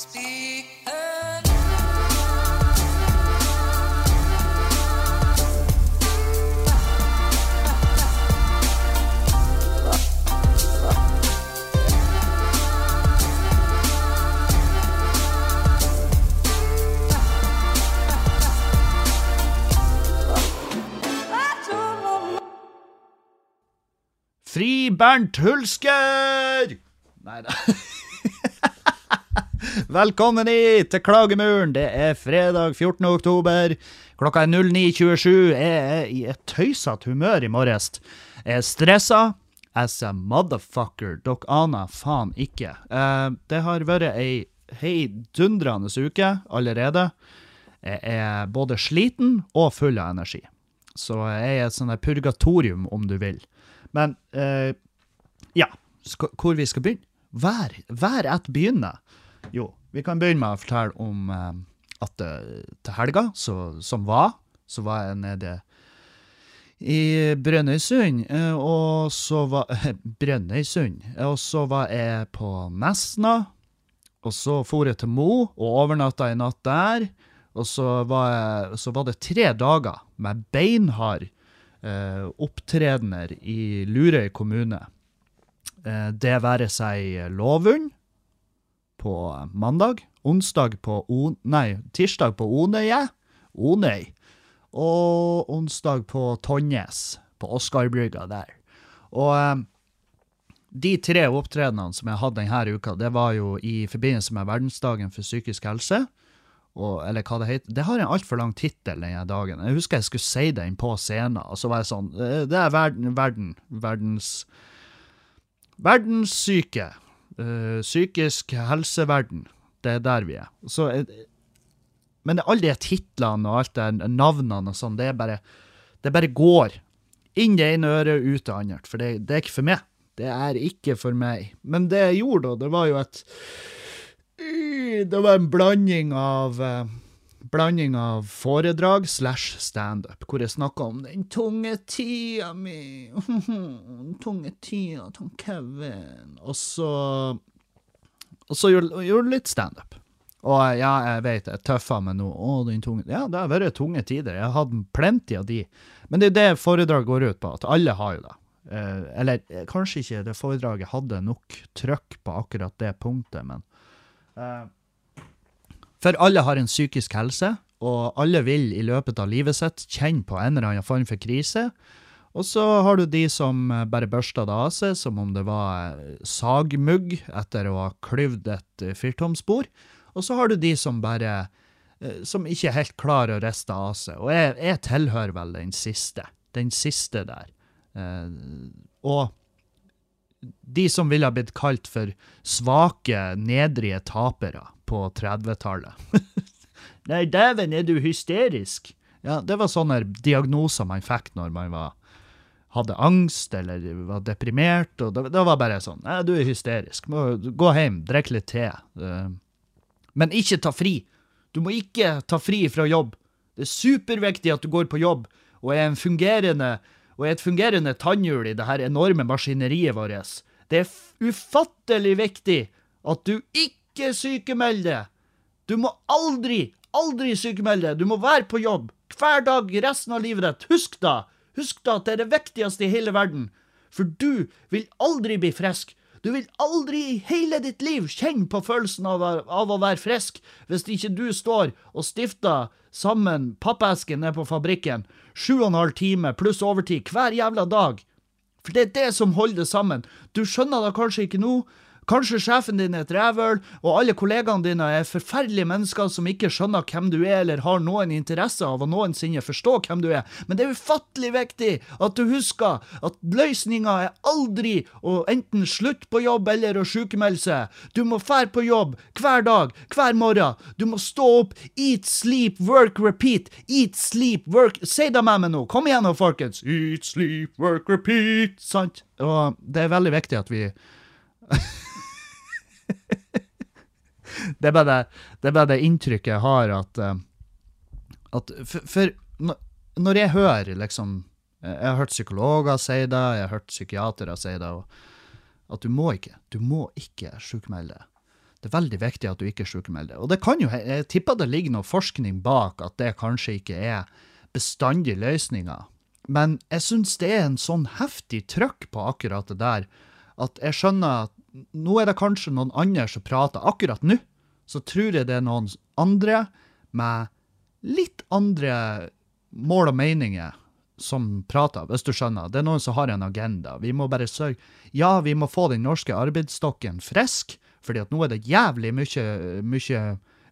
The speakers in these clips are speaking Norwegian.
Speak early. Fri Bernt Hulsker! Nei da. Velkommen hit til Klagemuren. Det er fredag 14. oktober. Klokka er 09.27. Jeg er i et tøysete humør i morges. Jeg er stressa as a motherfucker. Dere aner faen ikke. Eh, det har vært ei heidundrende uke allerede. Jeg er både sliten og full av energi. Så jeg er et sånt purgatorium, om du vil. Men eh, ja, Sk hvor vi skal begynne? Hver, hver ett begynner. Jo, vi kan begynne med å fortelle om eh, at eh, til helga, så, som var, så var jeg nede i Brønnøysund, eh, og så var Brønnøysund. Og så var jeg på Nesna, og så for jeg til Mo og overnatta en natt der. Og så var, jeg, så var det tre dager med beinhard eh, opptredener i Lurøy kommune. Eh, det være seg Lovund på mandag, onsdag på o nei, tirsdag på Onøye, Onøy, og onsdag på Tonjes, på Oscarbrygga der. Og eh, de tre opptredenene som jeg hadde denne uka, det var jo i forbindelse med verdensdagen for psykisk helse. Og, eller hva det heter. Det har en altfor lang tittel denne dagen. Jeg husker jeg skulle si den på scenen, og så var jeg sånn eh, Det er verden, verden verdens Verdenssyke. Uh, psykisk helseverden. Det er der vi er. Så, eh, men alle de titlene og alt det navnene og sånn, det Det bare går. Inn det ene øret, ut det andre. For det, det er ikke for meg. Det er ikke for meg. Men det jeg gjorde da, det var jo et Det var en blanding av eh, Blanding av foredrag slash standup, hvor jeg snakka om den tunge tida mi. Den tunge tida til Kevin. Og så Og så gjorde jeg litt standup. Og ja, jeg vet, jeg tøffa meg nå. Å, den tunge Ja, det har vært tunge tider. Jeg har hatt plenty av de. Men det er det foredrag går ut på, at alle har jo det. Eh, eller eh, kanskje ikke det foredraget hadde nok trøkk på akkurat det punktet, men eh, For alle har en psykisk helse, og alle vil i løpet av livet sitt kjenne på en eller annen form for krise. Og så har du de som eh, bare børster det av seg, som om det var eh, sagmugg etter å ha klyvd et fyrtomspor. Og så har du de som bare eh, Som ikke helt klarer å riste av seg. Og jeg, jeg tilhører vel den siste. Den siste der. Eh, og de som ville ha blitt kalt for svake, nedrige tapere på 30-tallet. Nei, dæven, er du hysterisk? Ja, det var sånne diagnoser man fikk når man var, hadde angst eller var deprimert. og Det, det var bare sånn Nei, du er hysterisk. Må, gå hjem, drikk litt te. Eh, men ikke ta fri. Du må ikke ta fri fra jobb. Det er superviktig at du går på jobb og er, en fungerende, og er et fungerende tannhjul i det her enorme maskineriet vårt. Det er ufattelig viktig at du ikke sykemelder deg. Du må aldri, aldri sykemelde. Du må være på jobb hver dag resten av livet ditt. Husk da! Husk da at det er det viktigste i hele verden. For du vil aldri bli frisk. Du vil aldri i hele ditt liv kjenne på følelsen av, av å være frisk hvis ikke du står og stifter sammen pappesken nede på fabrikken sju og en halv time pluss overtid hver jævla dag. For det er det som holder det sammen. Du skjønner det kanskje ikke nå. Kanskje sjefen din er et rævøl, og alle kollegaene dine er forferdelige mennesker som ikke skjønner hvem du er, eller har noen interesse av å noensinne forstå hvem du er. Men det er ufattelig viktig at du husker at løsninga er aldri å enten slutte på jobb eller å sjukemelde seg. Du må fære på jobb hver dag, hver morgen. Du må stå opp, eat, sleep, work, repeat. Eat, sleep, work Si det med meg nå. Kom igjen nå, folkens. Eat, sleep, work, repeat. Sant? Og det er veldig viktig at vi det er bare det, det, er bare det inntrykket jeg har at, eh, at For, for når- jeg hører liksom eh, Jeg har hørt psykologer si det, jeg har hørt psykiatere si det, at du må ikke, du må ikke sjukmelde det er veldig viktig at du ikke sjukmelder. Og det kan jo, jeg tipper det ligger noe forskning bak at det kanskje ikke er bestandig løsninger. Men jeg syns det er en sånn heftig trøkk på akkurat det der, at jeg skjønner at nå er det kanskje noen andre som prater. Akkurat nå så tror jeg det er noen andre med litt andre mål og meninger som prater, hvis du skjønner. Det er noen som har en agenda. Vi må bare sørge Ja, vi må få den norske arbeidsstokken frisk, fordi at nå er det jævlig mye, mye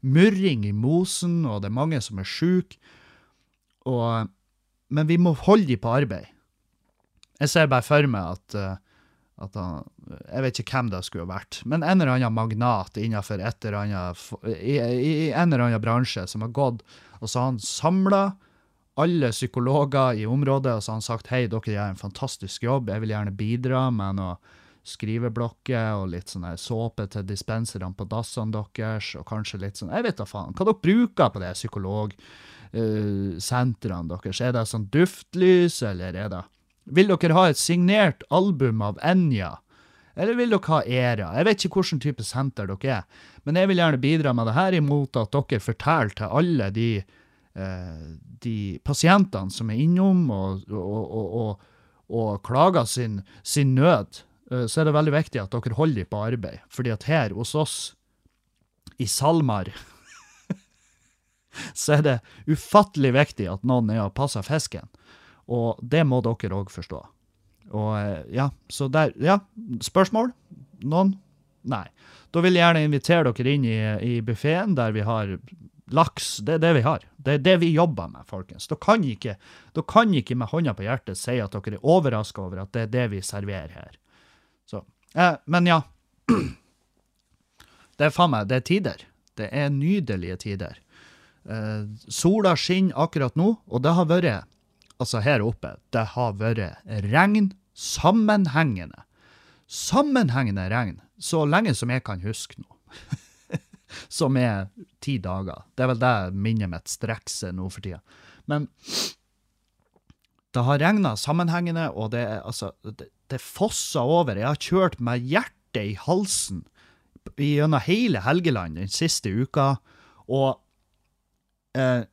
murring i mosen, og det er mange som er sjuke. Men vi må holde dem på arbeid. Jeg ser bare for meg at, eh, han, Jeg vet ikke hvem det skulle vært, men en eller annen magnat innenfor et eller annet, i, i, en eller annen bransje som har gått, og så har han samla alle psykologer i området, og så har han sagt hei, dere gjør en fantastisk jobb, jeg vil gjerne bidra med noe skriveblokker og litt sånn såpe til dispenserne på dassene deres, og kanskje litt sånn, jeg vet da faen, hva dere bruker på det psykologsentrene deres? Er det sånn duftlys, eller er det Vil dere ha et signert album av Enja? Eller vil dere ha ERA? Jeg vet ikke hvilken type senter dere er, men jeg vil gjerne bidra med det her imot at dere forteller til alle de, eh, de pasientene som er innom og, og, og, og, klager sin, sin nød, eh, så er det veldig viktig at dere holder dem på arbeid. Fordi at her hos oss, i SalMar, så er det ufattelig viktig at noen er og passer fisken. Og det må dere òg forstå. Og eh, ja, så der Ja, spørsmål? Noen? Nei. Da vil jeg gjerne invitere dere inn i, i buffeen der vi har laks. Det er det vi har. Det er det vi jobber med, folkens. Da kan ikke, da kan ikke med hånda på hjertet si at dere er overraska over at det er det vi serverer her. Så, eh, men ja. Det er faen meg, det er tider. Det er nydelige tider. Eh, sola skinner akkurat nå, og det har vært altså her oppe, det har vært regn sammenhengende. Sammenhengende regn, så lenge som jeg kan huske nå. som er ti dager. Det er vel det minnet mitt strekker seg nå for tida. Men det har regna sammenhengende, og det, er, altså, det, det fosser over. Jeg har kjørt med hjertet i halsen gjennom hele Helgeland den siste uka, og eh,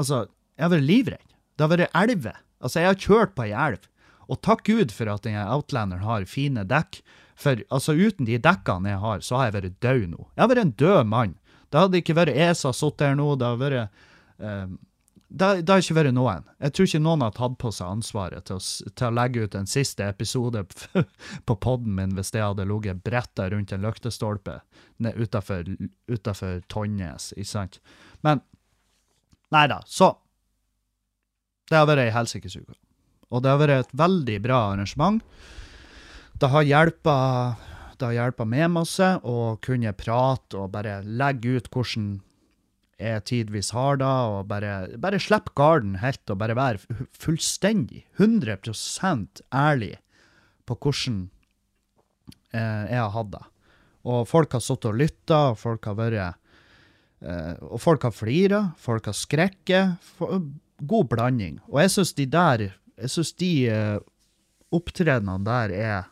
altså, jeg har vært livredd. Det har vært elver. Altså, jeg har kjørt på ei elv. Og takk Gud for at denne Outlanderen har fine dekk. For altså, uten de dekkene jeg har, så har jeg vært død nå. Jeg har vært en død mann. Det hadde ikke vært ESA sittet her nå. Det har vært um, det, det har ikke vært noen. Jeg tror ikke noen har tatt på seg ansvaret til å, til å legge ut en siste episode på podden min hvis det hadde ligget bretta rundt en løktestolpe utafor Tonnes, ikke sant? Men Nei da, så Det har vært ei helsikes uke. Og det har vært et veldig bra arrangement. Det har hjulpet meg masse å kunne prate og bare legge ut hvordan jeg tidvis har det, og bare, bare slippe garden helt og bare være fullstendig, 100% ærlig på hvordan eh, jeg har hatt det. Og folk har sittet og lytta, og folk har vært eh, Og folk har flira, folk har skrekket. for- God blanding. Og jeg syns de der Jeg syns de uh, opptredenene der er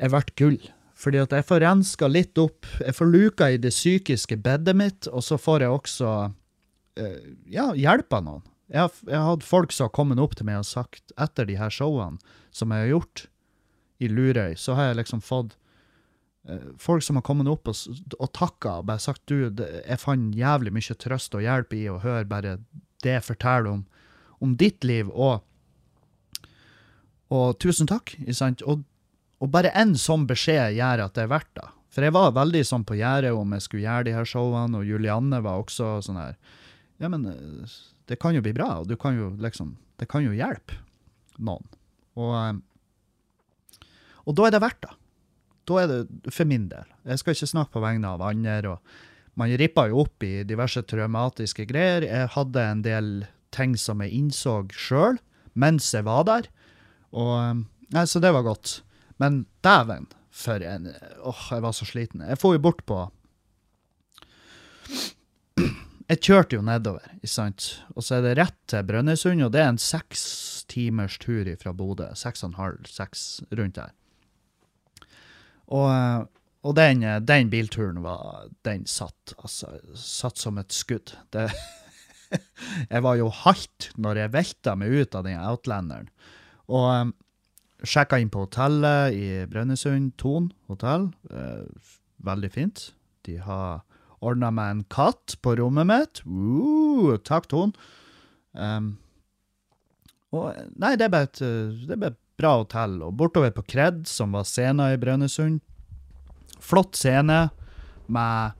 er verdt gull. Fordi at jeg får renska litt opp, jeg får luka i det psykiske bedet mitt, og så får jeg også uh, ja, hjelpa noen. Jeg har, jeg har hatt folk som har kommet opp til meg og sagt, etter de her showene som jeg har gjort i Lurøy, så har jeg liksom fått eh, folk som har kommet opp og, og takka og bare sagt du, jeg fant jævlig mye trøst og hjelp i å høre bare det forteller om, om ditt liv, og, og tusen takk? Og, og bare en sånn beskjed gjør at det er verdt det. For jeg var veldig sånn på gjerdet om jeg skulle gjøre de her showene, og Julianne var også sånn her Ja, men eh, det kan jo bli bra, og du kan jo liksom Det kan jo hjelpe noen. Og, eh, og da er det verdt det. Da er det for min del. Jeg skal ikke snakke på vegne av andre. og Man rippa jo opp i diverse traumatiske greier. Jeg hadde en del ting som jeg innså sjøl mens jeg var der. Og, eh, nei, så det var godt. Men dæven, for en Åh, jeg var så sliten. Jeg får jo bort på Jeg kjørte jo nedover, ikke sant. Og så er det rett til Brønnøysund, og det er en seks timers tur fra Bodø. Seks og en halv, seks rundt der. Og, eh, og den, eh, den bilturen var Den satt, altså. Satt som et skudd. Det Jeg var jo halt når jeg velta meg ut av den Outlanderen. Og um, sjekka inn på hotellet i Brønnøysund, Thon hotell. Uh, veldig fint. De har ordna meg en katt på rommet mitt. Uh, takk, Thon. Um, og Nei, det bare et, eh, et bra hotell. Og bortover på Kred, som var scena i Brønnøysund. Flott scene med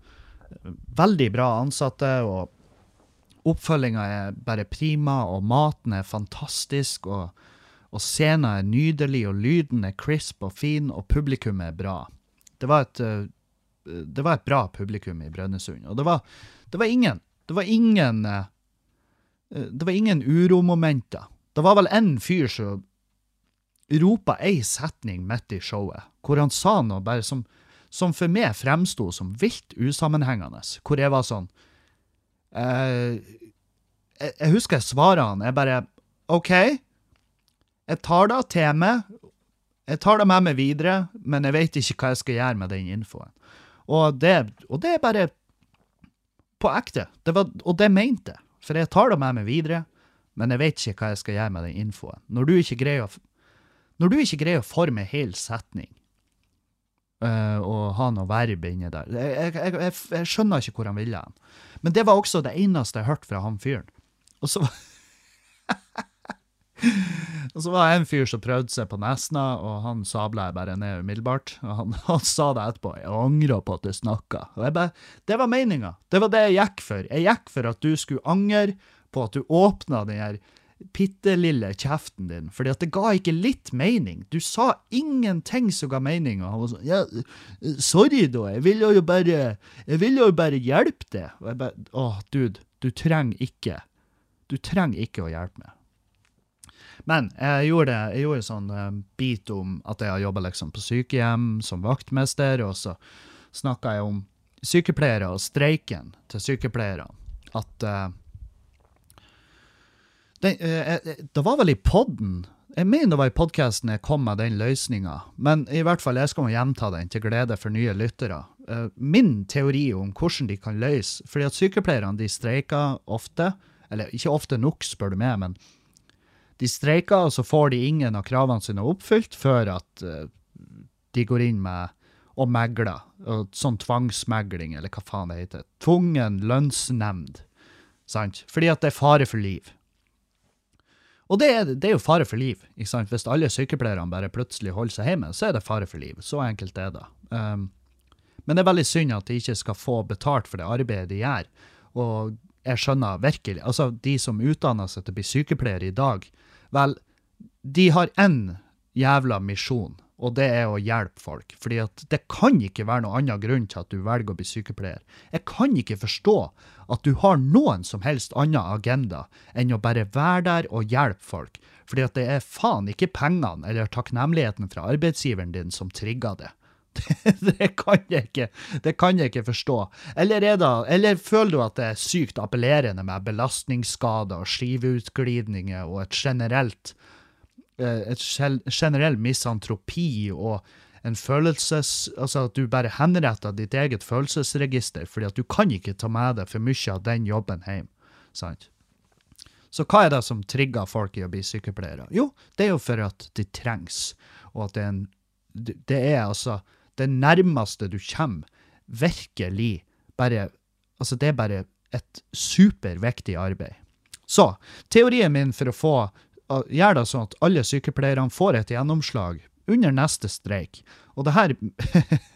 veldig bra ansatte, og oppfølginga er bare prima, og maten er fantastisk, og, og scenen er nydelig, og lyden er crisp og fin, og publikum er bra. Det var et, eh, det var et bra publikum i Brønnøysund, og det var, det var ingen Det var ingen eh, Det var ingen uromomenter. Det var vel en fyr som ropa ei setning midt i showet, hvor han sa noe bare som, som for meg fremsto som vilt usammenhengende. Hvor jeg var sånn eh, jeg, husker jeg svarte han. Jeg bare OK, jeg tar det til meg. Jeg tar det med meg videre, men jeg vet ikke hva jeg skal gjøre med den infoen. Og det, og det er bare på ekte. Det var, og det mente jeg. For jeg tar det med meg videre, men jeg vet ikke hva jeg skal gjøre med den infoen. Når du ikke greier å, når du ikke greier å forme en hel setning, uh, og ha noe verb inni der jeg, jeg, jeg, jeg, skjønner ikke hvor han ville hen. Men det var også det eneste jeg hørte fra han fyren. Og så Og så var det en fyr som prøvde seg på Nesna, og han sabla jeg bare ned umiddelbart. Og han, han sa det etterpå. 'Jeg angrer på at du snakka'. Og jeg bare Det var meninga. Det var det jeg gikk for. Jeg gikk for at du skulle angre på at du åpna den her bitte lille kjeften din, fordi at det ga ikke litt mening. Du sa ingenting som ga mening, og han var sånn Ja, sorry, da. Jeg ville jo bare Jeg ville jo bare hjelpe deg. Og jeg bare Å, dude. Du trenger ikke. Du trenger ikke å hjelpe meg. Men jeg gjorde, jeg gjorde sånn uh, bit om at jeg har jobba liksom på sykehjem som vaktmester, og så snakka jeg om sykepleiere og streiken til sykepleierne. At uh, det, eh, det var vel i podden jeg mener det var i podkasten jeg kom med den løsninga, men i hvert fall jeg skal gjenta den til glede for nye lyttere. Min teori om hvordan de kan løse fordi at sykepleierne de streiker ofte, eller ikke ofte nok, spør du meg, men de streiker, og så får de ingen av kravene sine oppfylt før at de går inn med og megler. Og sånn tvangsmegling, eller hva faen det heter. Tvungen lønnsnemnd. Sant? Fordi at det er fare for liv. Og det er, det er jo fare for liv. ikke sant? Hvis alle sykepleierne bare plutselig holder seg hjemme, så er det fare for liv. Så enkelt er det. Um, men det er veldig synd at de ikke skal få betalt for det arbeidet de gjør. Og jeg skjønner virkelig Altså, de som utdanner seg til å bli sykepleiere i dag, Vel, de har én jævla misjon, og det er å hjelpe folk. Fordi at det kan ikke være noen annen grunn til at du velger å bli sykepleier. Jeg kan ikke forstå at du har noen som helst annen agenda enn å bare være der og hjelpe folk. Fordi at det er faen ikke pengene eller takknemligheten fra arbeidsgiveren din som trigger det. Det, kan jeg ikke, det kan jeg ikke forstå. Eller, det, eller, føler du at det er sykt appellerende med belastningsskader og skiveutglidninger og et generelt et generell misantropi og en følelses... Altså at du bare henretter ditt eget følelsesregister, fordi at du kan ikke ta med deg for mye av den jobben hjem. Sant? Så hva er det som trigger folk i å bli sykepleiere? Jo, det er jo for at de trengs, og at det er en Det er altså det nærmeste du kommer virkelig bare Altså, det er bare et superviktig arbeid. Så teorien min for å få gjøre det sånn at alle sykepleierne får et gjennomslag under neste streik, og det her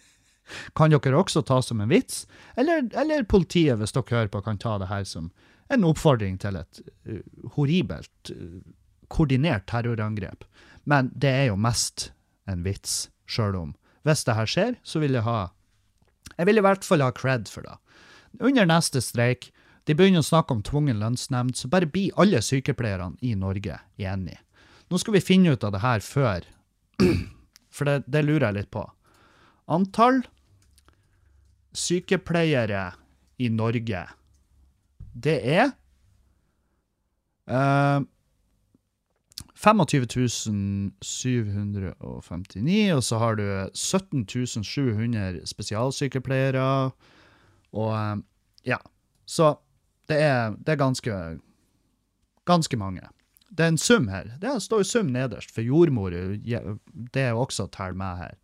kan dere også ta som en vits, eller, eller, politiet, hvis dere hører på, kan ta det her som en oppfordring til et uh, horribelt, uh, koordinert terrorangrep. Men det er jo mest en vits, sjøl om hvis det her skjer, så vil jeg ha Jeg vil i hvert fall ha cred for det. Under neste streik, de begynner å snakke om tvungen lønnsnemnd, så bare blir alle sykepleierne i Norge enige. Nå skal vi finne ut av det her før, for det, det lurer jeg litt på. Antall sykepleiere i Norge, det er uh, 25 759, og så har du 17 700 spesialsykepleiere. Og eh, ja, så det er, det er ganske, ganske mange. Det er en sum her. Det står jo sum nederst, for jordmor det er også teller med her.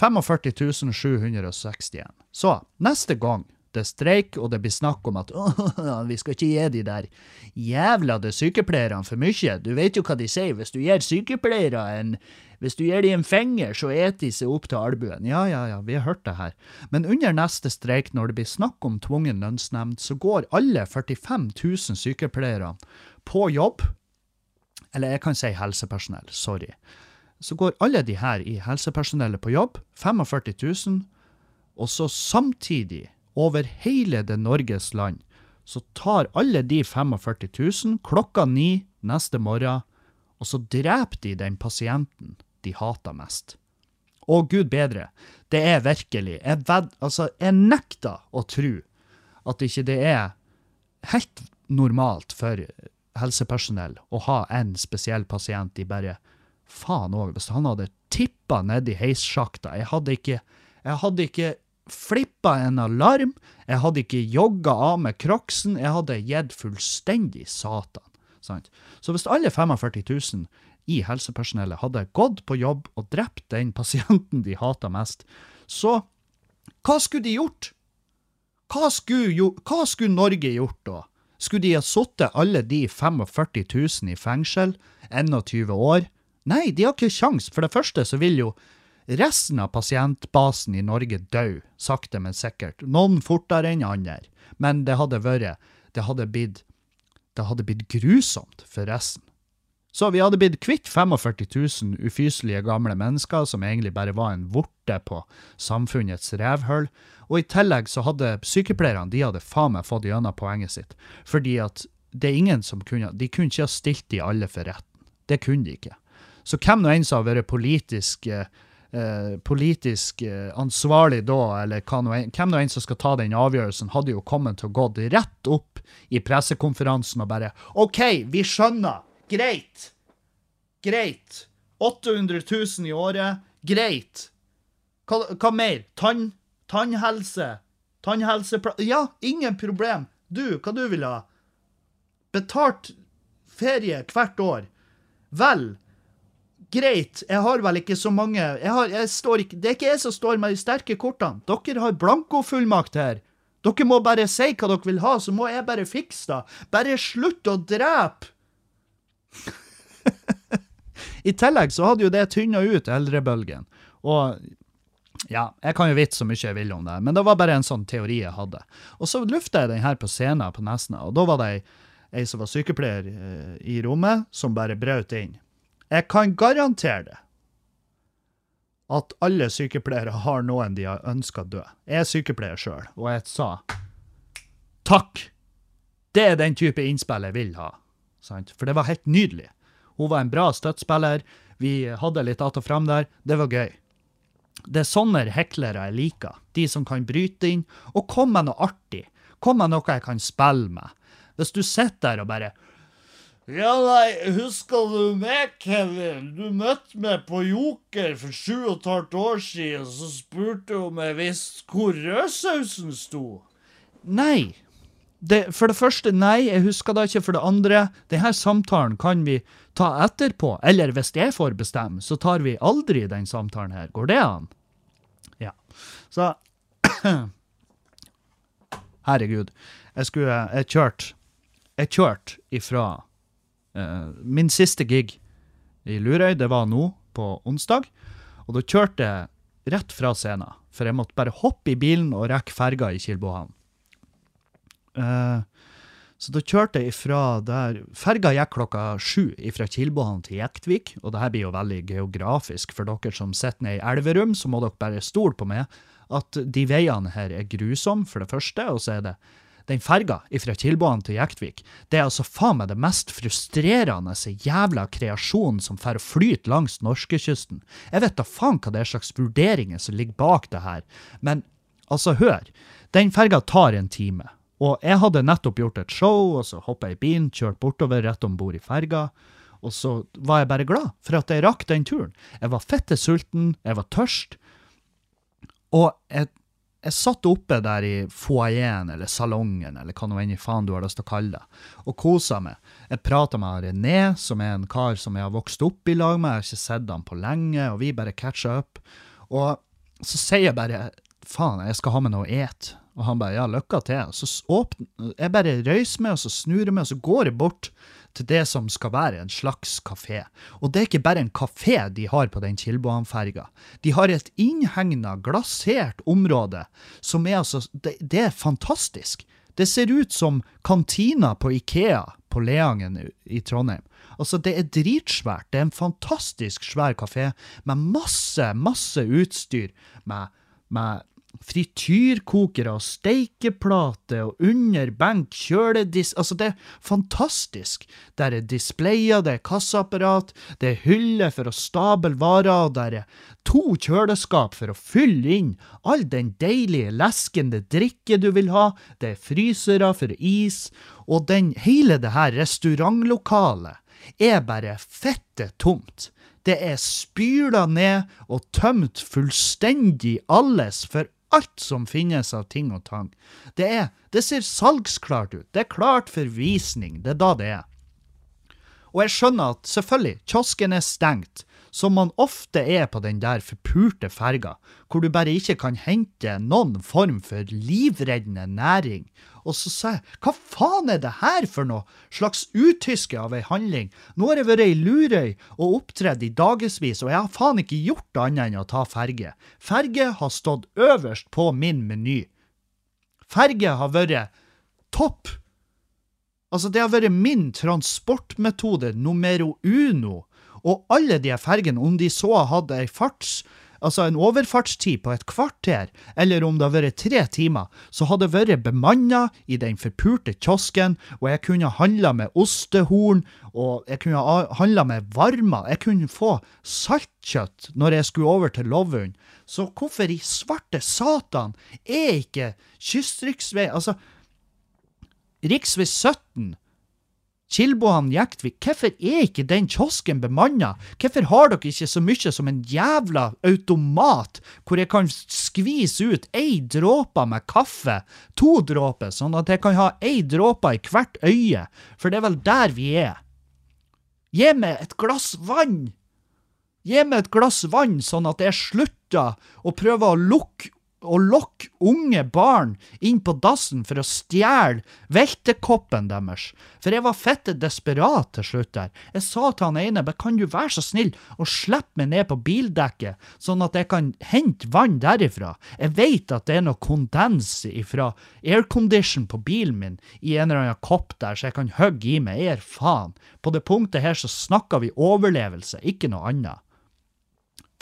45 761. Så neste gang det er streik, og det blir snakk om at «Åh, vi skal ikke gi de der jævla de sykepleierne for mye. Du vet jo hva de sier, hvis du gir sykepleiere en hvis du gir de en finger, så eter de seg opp til albuen. Ja, ja, ja, vi har hørt det her. Men under neste streik, når det blir snakk om tvungen lønnsnemnd, så går alle 45 000 sykepleierne på jobb. Eller jeg kan si helsepersonell, sorry. Så går alle de her i helsepersonellet på jobb, 45 000, og så samtidig over hele det Norges land, så tar alle de 45 000 klokka ni neste morgen, og så dreper de den pasienten de hater mest. Og gud bedre, det er virkelig Jeg, ved, altså, jeg nekter å tro at ikke det er helt normalt for helsepersonell å ha en spesiell pasient de bare Faen òg, hvis han hadde tippa nedi heissjakta Jeg hadde ikke, jeg ikke flippa en alarm, jeg hadde ikke jogga av med crocsen, jeg hadde gitt fullstendig satan. Sant? Så hvis alle 45 000 i helsepersonellet hadde gått på jobb og drept den pasienten de hata mest, så hva skulle de gjort? Hva skulle, jo, hva skulle Norge gjort da? Skulle de ha sittet alle de 45 000 i fengsel, 21 år? Nei, de har ikke kjangs. For det første så vil jo resten av pasientbasen i Norge dø, sakte, men sikkert. Noen fortere enn andre. Men det hadde vært Det hadde blitt Det hadde blitt grusomt for resten. Så vi hadde blitt kvitt 45 000 ufyselige gamle mennesker som egentlig bare var en vorte på samfunnets revhull. Og i tillegg så hadde sykepleierne de hadde faen meg fått gjennom poenget sitt. Fordi at det er ingen som kunne De kunne ikke ha stilt de alle for retten. Det kunne de ikke. Så hvem nå enn som har vært politisk eh, eh, politisk eh, ansvarlig da, eller hvem nå enn som skal ta den avgjørelsen, hadde jo kommet til å gå rett opp i pressekonferansen og bare OK, vi skjønner. Greit. Greit. 800 000 i året. Greit. Hva, hva mer? Tann, tannhelse? Tannhelseplan Ja, ingen problem. Du, hva du vil ha? Betalt ferie hvert år. Vel, greit, jeg har vel ikke så mange jeg har, jeg ikke, Det er ikke jeg som står med de sterke kortene. Dere har blankofullmakt her. Dere må bare si hva dere vil ha, så må jeg bare fikse det. Bare slutt å drepe! I tillegg så hadde jo det tynna ut eldrebølgen. Og ja, jeg kan jo vite så mye jeg vil om det, men det var bare en sånn teori jeg hadde. Og så lufta jeg den her på scenen på Nesna, og da var det ei, som var sykepleier eh, i rommet, som bare brøt inn. Jeg kan garantere det at alle sykepleiere har noen de har ønska dø. Jeg er sykepleier sjøl, og jeg sa takk! Det er den type innspill jeg vil ha. Sant? For det var helt nydelig. Hun var en bra støttspiller. Vi hadde litt att og fram der. Det var gøy. Det er sånne heklere jeg liker. De som kan bryte inn og kom med noe artig. Kom med noe jeg kan spille med. Hvis du sitter der og bare ja, nei, husker du meg, Kevin? Du møtte meg på Joker for sju og et halvt år siden, så spurte du om jeg visste hvor rødsausen sto. Nei. Det, for det første, nei, jeg husker det ikke. For det andre, denne samtalen kan vi ta etterpå. Eller hvis jeg får bestemme, så tar vi aldri den samtalen her. Går det an? Ja. Så Herregud. Jeg skulle Jeg kjørte Jeg kjørte ifra Uh, min siste gig i Lurøy, det var nå, på onsdag. Og da kjørte jeg rett fra scenen, for jeg måtte bare hoppe i bilen og rekke ferga i Kilbohavn. Uh, så da kjørte jeg fra der Ferga gikk klokka sju fra Kilbohallen til Jektvik, og det her blir jo veldig geografisk for dere som sitter nede i Elverum, så må dere bare stole på meg at de veiene her er grusomme, for det første, og så er det den ferga fra Kilboan til Jektvik, det er altså faen meg det mest frustrerende jævla kreasjonen som får flyte langs norskekysten. Jeg vet da faen hva det er slags vurderinger som ligger bak det her, men altså, hør. Den ferga tar en time. Og jeg hadde nettopp gjort et show, og så hoppa jeg i bilen, kjørt bortover rett om bord i ferga. Og så var jeg bare glad for at jeg rakk den turen. Jeg var fette sulten, jeg var tørst. Og jeg, jeg satt oppe der i foajeen eller salongen, eller hva nå enn i faen du har lyst til å kalle det, og kosa meg. Jeg prata med René, som er en kar som jeg har vokst opp i lag med, jeg har ikke sett han på lenge, og vi bare catcha up. Og så sier jeg bare faen, jeg skal ha med noe å et. Og han bare ja, lykke til. Så åpner, jeg bare røyser meg, og så snur meg, og så går jeg bort til det som skal være en slags kafé. Og det er ikke bare en kafé de har på den Kilboan-ferga. De har et innhegna, glasert område som er altså det, det er fantastisk. Det ser ut som kantina på Ikea på Leangen i Trondheim. Altså, det er dritsvært. Det er en fantastisk svær kafé med masse, masse utstyr. Med, med frityrkokere og steikeplate og under benk, kjøledisk Altså, det er fantastisk. Der er displayer, det er kassaapparat, det er hyller for å stable varer, der er to kjøleskap for å fylle inn all den deilige, leskende drikke du vil ha, det er frysere for is, og den, hele det her restaurantlokalet er bare fette tomt. Det er spyla ned og tømt fullstendig alles for alt som finnes av ting og tang. Det er, det ser salgsklart ut. Det er klart for visning. Det er da det er. Og jeg skjønner at selvfølgelig, kiosken er stengt, som man ofte er på den der forpurte ferga, hvor du bare ikke kan hente noen form for livreddende næring. Og så sa jeg, hva faen er det her for noe slags utyske av ei handling? Nå har jeg vært i Lurøy og opptredd i dagevis, og jeg har faen ikke gjort annet enn å ta ferge. Ferge har stått øverst på min meny. Ferge har vært topp Altså, det har vært min transportmetode numero uno. Og alle de fergene, om de så hadde ei farts, altså en overfartstid på et kvarter, eller om det har vært tre timer, så hadde det vært bemanna i den forpurte kiosken, og jeg kunne handla med ostehorn, og jeg kunne handla med varmer. Jeg kunne få saltkjøtt når jeg skulle over til Lovund. Så hvorfor i svarte satan er ikke kystriksvei Altså, Riksvei 17, Kilbohan-Jektvik, hvorfor er ikke den kiosken bemanna? Hvorfor har dere ikke så mye som en jævla automat hvor jeg kan skvise ut ei dråpe med kaffe, to dråper, sånn at jeg kan ha ei dråpe i hvert øye, for det er vel der vi er. Gi meg et glass vann! Gi meg et glass vann, sånn at jeg slutter å prøve å lukke og lokke unge barn inn på dassen for å stjele veltekoppen deres. For jeg var fette desperat til slutt der. Jeg sa til han ene, men kan du være så snill og slippe meg ned på bildekket, sånn at jeg kan hente vann derifra? Jeg vet at det er noe kondens ifra aircondition på bilen min i en eller annen kopp der, så jeg kan hogge i meg air, faen. På det punktet her så snakker vi overlevelse, ikke noe annet.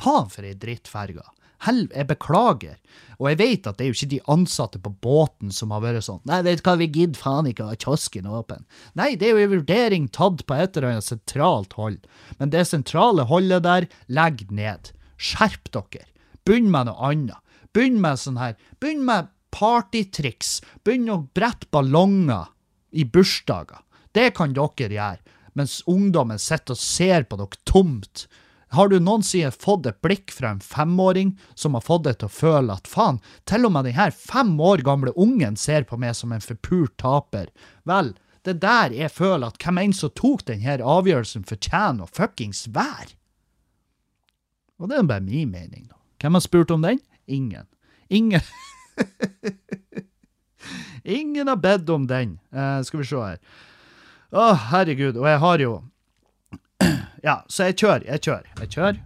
Faen for ei drittferga. Hel, jeg beklager. Og jeg vet at det er jo ikke de ansatte på båten som har vært sånn Nei, vet du hva, vi gidder faen ikke å ha kiosken åpen. Nei, det er jo en vurdering tatt på et eller annet sentralt hold. Men det sentrale holdet der, legg ned. Skjerp dere. Begynn med noe annet. Begynn med sånn her Begynn med partytriks. Begynn å brette ballonger i bursdager. Det kan dere gjøre. Mens ungdommen sitter og ser på dere tomt har du noensinne fått et blikk fra en femåring som har fått deg til å føle at faen, til og med denne fem år gamle ungen ser på meg som en forpult taper? Vel, det er der jeg føler at hvem enn som tok denne avgjørelsen, fortjener å fuckings være. Og det er bare min mening, da. Hvem har spurt om den? Ingen. Ingen Ingen har bedt om den. Eh, skal vi se her. Å, herregud. Og jeg har jo ja, så jeg kjører, jeg kjører, jeg kjører.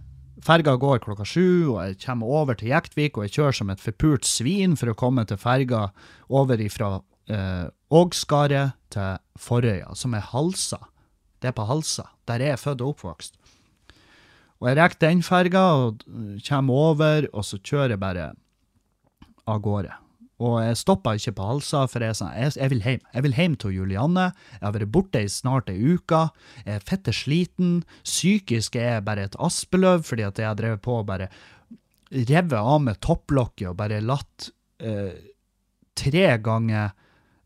Ferga går klokka sju, og jeg kommer over til Jektvik, og jeg kjører som et forpult svin for å komme til ferga over ifra eh, Ågskaret til Forøya, som er Halsa. Det er på Halsa, der er jeg født og oppvokst. Og jeg rekker den ferga, og kommer over, og så kjører jeg bare av gårde. Og jeg stoppa ikke på Halsa, for jeg, sa, jeg, jeg vil hjem. Jeg vil hjem til Julianne. Jeg har vært borte i snart ei uke. Jeg er fette sliten. Psykisk er jeg bare et aspeløv, fordi at jeg har drevet på og bare revet av med topplokket og bare latt eh, tre ganger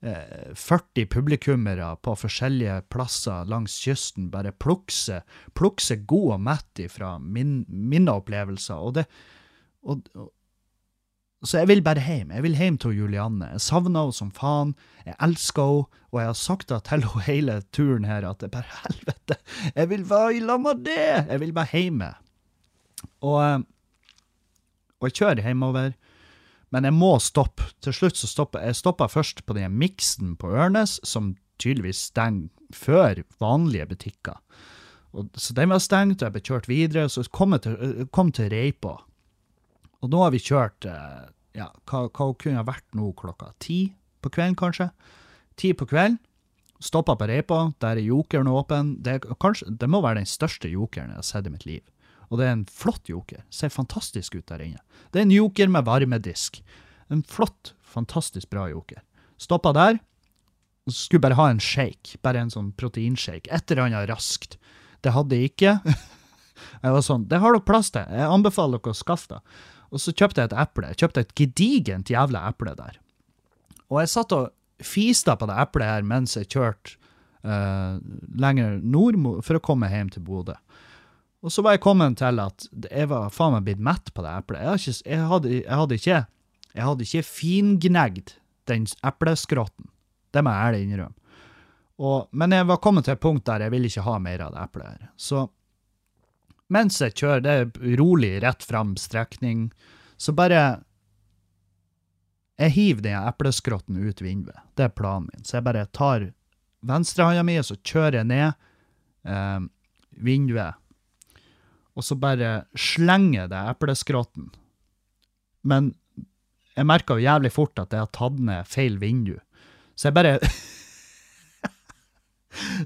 eh, 40 publikummere på forskjellige plasser langs kysten bare plukse, plukse god og mett ifra min, mine opplevelser. Og det, og, og, så jeg vil bare hjem. Jeg vil hjem til Julianne. Jeg savner henne som faen. Jeg elsker henne, og jeg har sagt det til henne hele turen her at er bare helvete, jeg vil være i lag med det! Jeg vil bare hjemme. Og, eh, og jeg kjører hjemover, men jeg må stoppe. Til slutt så stopper jeg stoppa først på den miksen på Ørnes, som tydeligvis stenger før vanlige butikker. Og, så den var stengt, og jeg ble kjørt videre, så kom jeg til, eh, kom til Reipa. Og nå har vi kjørt eh, ja, hva, hva kunne ha vært nå klokka ti på kvelden, kanskje? Ti på kvelden. Stoppa på Reipa, der er jokeren åpen. Det, kanskje, det må være den største jokeren jeg har sett i mitt liv. Og det er en flott joker. Ser fantastisk ut der inne. Det er en joker med varmedisk. En flott, fantastisk bra joker. Stoppa der. Skulle bare ha en shake. Bare en sånn proteinshake. Et eller annet raskt. Det hadde jeg ikke. Jeg var sånn, Det har dere plass til. Jeg anbefaler dere å skaffe det. Og så kjøpte jeg et eple. Jeg kjøpte et gedigent jævla eple der. Og jeg satt og fista på det eplet her mens jeg kjørte uh, lenger nord for å komme hjem til Bodø. Og så var jeg kommet til at jeg var faen meg blitt mett på det eplet. Jeg, jeg, hadde, jeg hadde ikke jeg hadde ikke fingnegd den epleskrotten. Det må jeg ærlig innrømme. Og, men jeg var kommet til et punkt der jeg ville ikke ha mer av det eplet her. Så mens jeg kjører, det er rolig, rett fram strekning, så bare Jeg hiver den epleskrotten ut vinduet. Det er planen min. Så jeg bare tar venstrehånda mi, og så kjører jeg ned eh, vinduet. Og så bare slenger jeg det epleskrotten. Men jeg merka jo jævlig fort at jeg har tatt ned feil vindu. Så jeg bare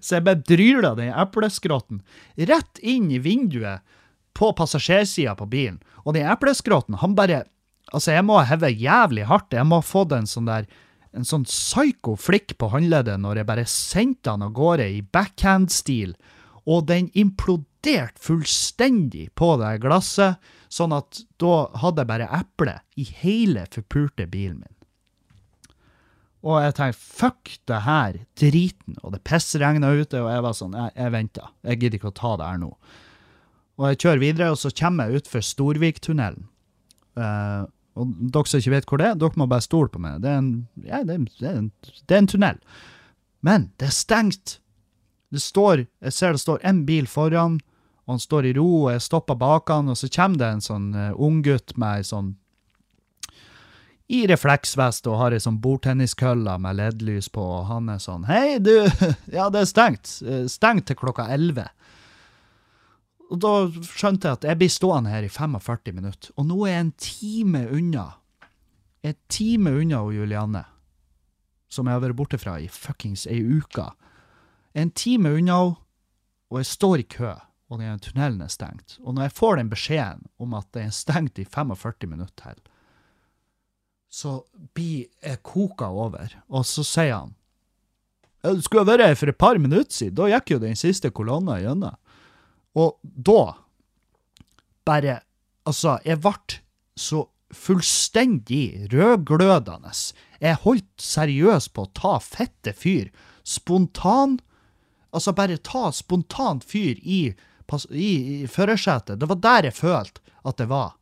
Så jeg bare dryla den epleskrotten rett inn i vinduet på passasjersida på bilen. Og den epleskrotten, han bare Altså, jeg må ha hevet jævlig hardt. Jeg må ha fått en sånn der en sånn psyko flikk på håndleddet når jeg bare sendte han av gårde i backhand-stil, og den imploderte fullstendig på det glasset, sånn at da hadde jeg bare eple i hele forpulte bilen min. Og jeg tenkte, fuck det her, driten, og det pissregna ute, og jeg var sånn, jeg, jeg venter, jeg gidder ikke å ta det her nå. Og jeg kjører videre, og så kommer jeg utfor Storviktunnelen. Uh, og dere som ikke vet hvor det er, dere må bare stole på meg. Det er en, ja, det er, det er en, det er en tunnel. Men det er stengt. Det står, jeg ser det står en bil foran, og han står i ro, og jeg stopper bak han, og så kommer det en sånn uh, unggutt med ei sånn i refleksvest og har ei sånn bordtenniskølle med LED-lys på, og han er sånn Hei, du! Ja, det er stengt. Eh, Stengt til klokka 11. Og da skjønte jeg at jeg blir stående her i 45 minutter, og nå er jeg en time unna. En time unna og Julianne, som jeg har vært borte fra i fuckings ei uke. En time unna henne, og jeg står i kø, og tunnelen er stengt. Og når jeg får den beskjeden om at den er stengt i 45 minutter til, så blir jeg koka over, og så sier han Det skulle vært her for et par minutter siden, da gikk jo den siste kolonna gjennom. Og da bare Altså, jeg ble så fullstendig rødglødende. Jeg holdt seriøst på å ta fette fyr. Spontan Altså, bare ta spontant fyr i, i, i førersetet. Det var der jeg følte at det var.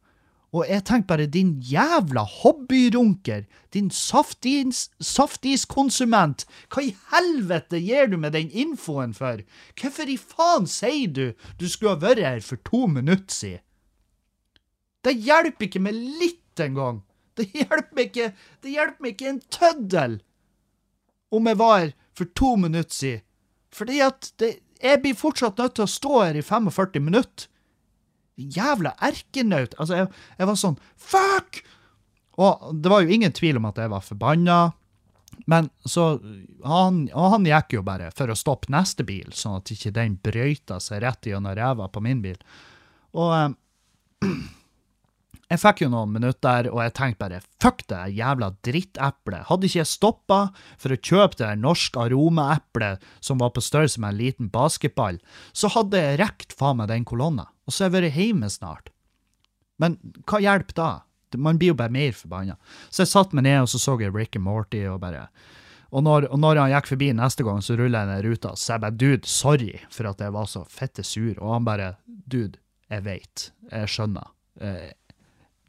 Og jeg tenker bare, din jævla hobbyrunker, din saftis, saftiskonsument, hva i helvete gir du med den infoen for? Hvorfor i faen sier du du skulle ha vært her for to minutter siden? Det hjelper ikke med litt engang. Det hjelper ikke, det hjelper meg ikke en tøddel om jeg var her for to minutter siden. Fordi at det, jeg blir fortsatt nødt til å stå her i 45 minutter. Jævla erkenaut. Altså, jeg, jeg var sånn Fuck! Og det var jo ingen tvil om at jeg var forbanna. Men så han, Og han gikk jo bare for å stoppe neste bil, sånn at ikke den brøyta seg rett gjennom ræva på min bil. Og eh, jeg fikk jo noen minutter, og jeg tenkte bare fuck det jævla dritteplet. Hadde ikke jeg stoppa for å kjøpe det norske norsk aromaeplet som var på størrelse med en liten basketball, så hadde jeg rekt faen meg den kolonna, og så har jeg vært hjemme snart. Men hva hjelper da? Man blir jo bare mer forbanna. Så jeg satte meg ned og så så jeg Rick and Morty og bare Og når, og når han gikk forbi neste gang, så rulla jeg ned ruta. Så jeg bare, dude, sorry for at jeg var så fette sur. Og han bare, dude, jeg vet, jeg skjønner. Eh,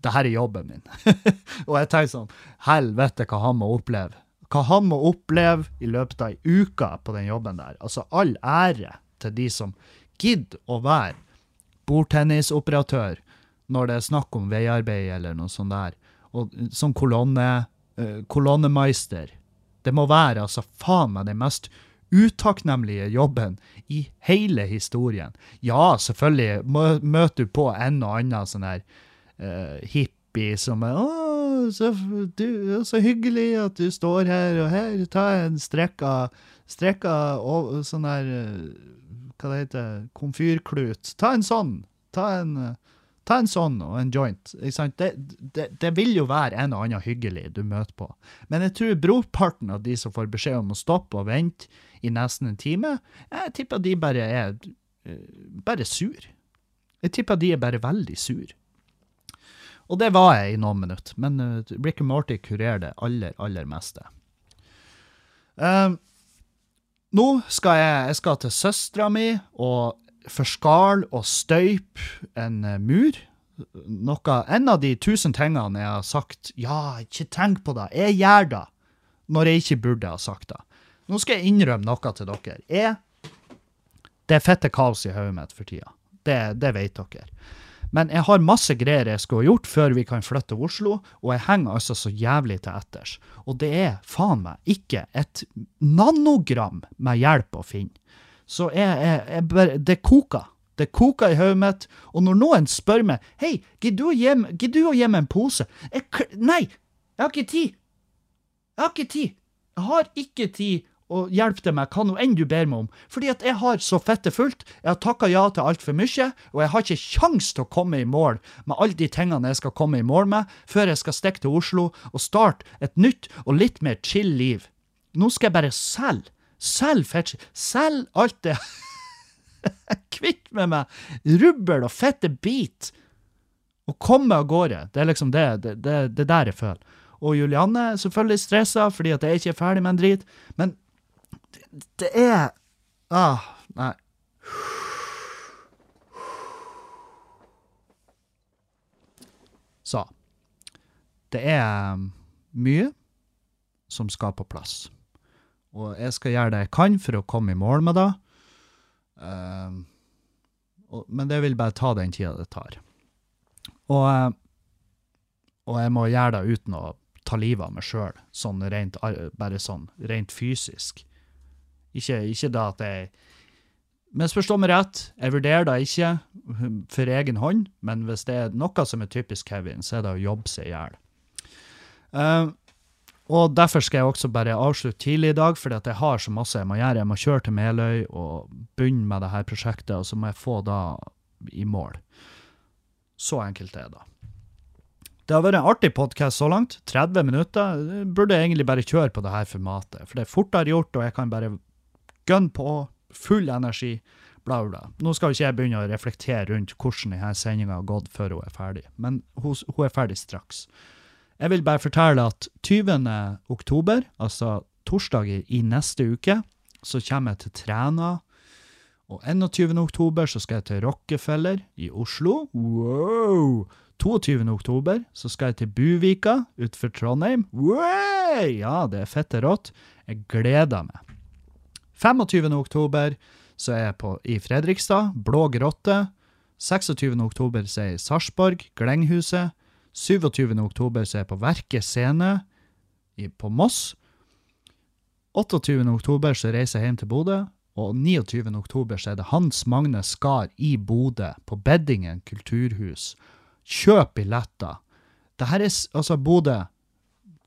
det her er jobben min. og jeg tenkte sånn, helvete hva han må oppleve. Hva han må oppleve i løpet av ei uke på den jobben der. Altså, all ære til de som gidder å være bordtennisoperatør når det er snakk om veiarbeid eller noe sånt der. Og som kolonne, uh, kolonnemeister. Det må være altså faen meg den mest utakknemlige jobben i hele historien. Ja, selvfølgelig møter du på en og annen sånn her uh, hippie som er å, så, du, så hyggelig at du står her, og her, ta en strekka, strekka og, sånn her uh, Hva det heter Komfyrklut. Ta en sånn. Ta en Ta en sånn og en joint. Det, det, det, vil jo være en og annen hyggelig du møter på. Men jeg tror brorparten av de som får beskjed om å stoppe og vente i nesten en time, jeg tipper de bare er uh, bare sur. Jeg tipper de er bare veldig sur. Og det var jeg i noen minutter, men uh, Rick and Morty kurerer det aller, aller meste. Uh, nå skal jeg, jeg skal til søstera mi og forskale og støype en uh, mur. Noe, en av de tusen tingene jeg har sagt ja, ikke tenk på det, jeg gjør det, når jeg ikke burde ha sagt det. Nå skal jeg innrømme noe til dere. Jeg, det er fette kaos i hodet mitt for tida. Det, det vet dere. Men jeg har masse greier jeg skulle ha gjort før vi kan flytte til Oslo, og jeg henger altså så jævlig til etters. Og det er faen meg ikke et nanogram med hjelp å finne. Så jeg, jeg, jeg bare Det koker. Det koker i hodet mitt. Og når noen spør meg Hei, gidder du å gi meg en pose? Jeg, nei, jeg har ikke tid. Jeg har ikke tid. Jeg har ikke tid å hjelp til meg, hva nå enn du ber meg om, fordi at jeg har så fette fullt, jeg har takka ja til altfor mye, og jeg har ikke kjangs til å komme i mål med alle de tingene jeg skal komme i mål med, før jeg skal stikke til Oslo og starte et nytt og litt mer chill liv. Nå skal jeg bare selge Selg fett, Selg alt det Kvitt med meg rubbel og fette bit. Og komme av gårde. Det er liksom det, det, det, det der jeg føler. Og Julianne er selvfølgelig stressa fordi at jeg ikke er ferdig med en drit. Men det, er Ah, nei. Så Det er mye som skal på plass. Og jeg skal gjøre det jeg kan for å komme i mål med det. Og, men det vil bare ta den tida det tar. Og, uh, og, jeg må gjøre det uten å ta livet av meg sjøl, sånn bare sånn rent fysisk. Ikke, ikke da at jeg Misforstå meg rett, jeg vurderer det ikke for egen hånd, men hvis det er noe som er typisk Kevin, så er det å jobbe seg i hjel. Uh, og derfor skal jeg også bare avslutte tidlig i dag, fordi at jeg har så masse jeg må gjøre. Jeg må kjøre til Meløy og begynne med dette prosjektet, og så må jeg få det i mål. Så enkelt er det. Det har vært en artig podkast så langt. 30 minutter. Jeg burde egentlig bare kjøre på dette formatet, for det er fortere gjort, og jeg kan bare gunne på. Full energi. Bla, bla. Nå skal ikke jeg begynne å reflektere rundt hvordan denne sendinga har gått før hun er ferdig, men hun, hun er ferdig straks. Jeg vil bare fortelle at 20. oktober, altså torsdag i neste uke, så kommer jeg til Træna. Og 21. oktober så skal jeg til Rockefeller i Oslo. Wow! 22. oktober så skal jeg til Buvika utenfor Trondheim. Wow! Ja, det er fette rått. Jeg gleder meg. 25. oktober så er jeg på, i Fredrikstad, Blå grotte. 26. oktober så er jeg i Sarpsborg, Glenghuset. 27. oktober så er jeg på Verket scene i, på Moss. 28. oktober så reiser jeg hjem til Bodø. Og 29. oktober så er det Hans Magne Skar i Bodø, på Beddingen kulturhus. Kjøp billetter. Det her er altså Bodø.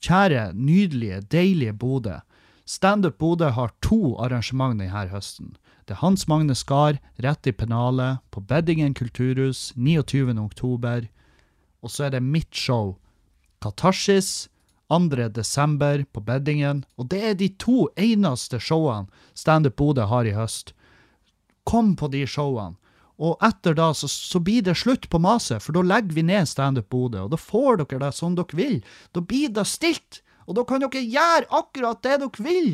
Kjære, nydelige, deilige Bodø. Standup Bodø har to arrangement denne høsten. Det er Hans Magne Skar rett i pennalet på Beddingen kulturhus 29. oktober. Og så er det mitt show, Katarsis, 2. desember på Beddingen. Og det er de to eneste showene Standup Bodø har i høst. Kom på de showene. Og etter da så, så blir det slutt på maset, for da legger vi ned Standup Bodø, og da får dere det som dere vil. Da blir det stilt. Og da kan dere gjøre akkurat det dere vil.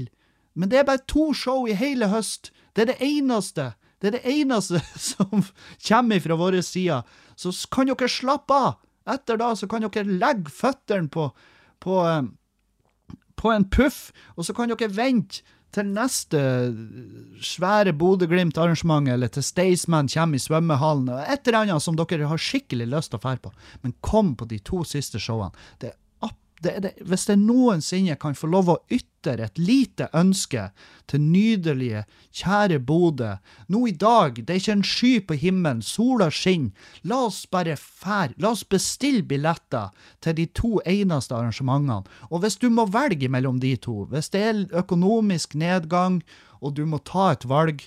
Men det er bare to show i hele høst. Det er det eneste. Det er det eneste som kommer fra vår side. Så kan dere slappe av. Etter da så kan dere legge føttene på, på, eh, på en puff, og så kan dere vente til neste svære Bodø-Glimt-arrangement, eller til Staysman kommer i svømmehallen, et eller annet som dere har skikkelig lyst til å fære på. Men kom på de to siste showene. Det er det, det, hvis jeg noensinne kan få lov å ytre et lite ønske til nydelige, kjære Bodø Nå i dag, det er ikke en sky på himmelen, sola skinner. La oss bare fære. La oss bestille billetter til de to eneste arrangementene. Og hvis du må velge mellom de to, hvis det er økonomisk nedgang, og du må ta et valg,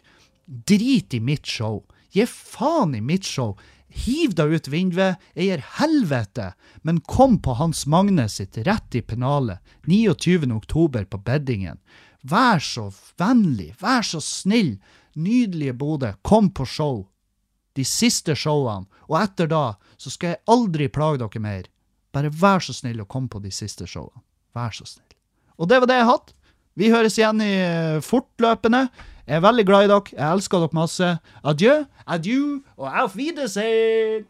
drit i mitt show. Gi faen i mitt show. Hiv deg ut vinduet, jeg gir helvete, men kom på Hans Magne sitt rett i pennalet 29. oktober på beddingen. Vær så vennlig, vær så snill, nydelige Bodø, kom på show. De siste showene, og etter da så skal jeg aldri plage dere mer. Bare vær så snill å komme på de siste showene. Vær så snill. Og det var det jeg hadde. Vi høres igjen i eh, fortløpende. Jeg er veldig glad i dere. Jeg elsker dere masse. Adjø, adjø og auf Wiedersehen!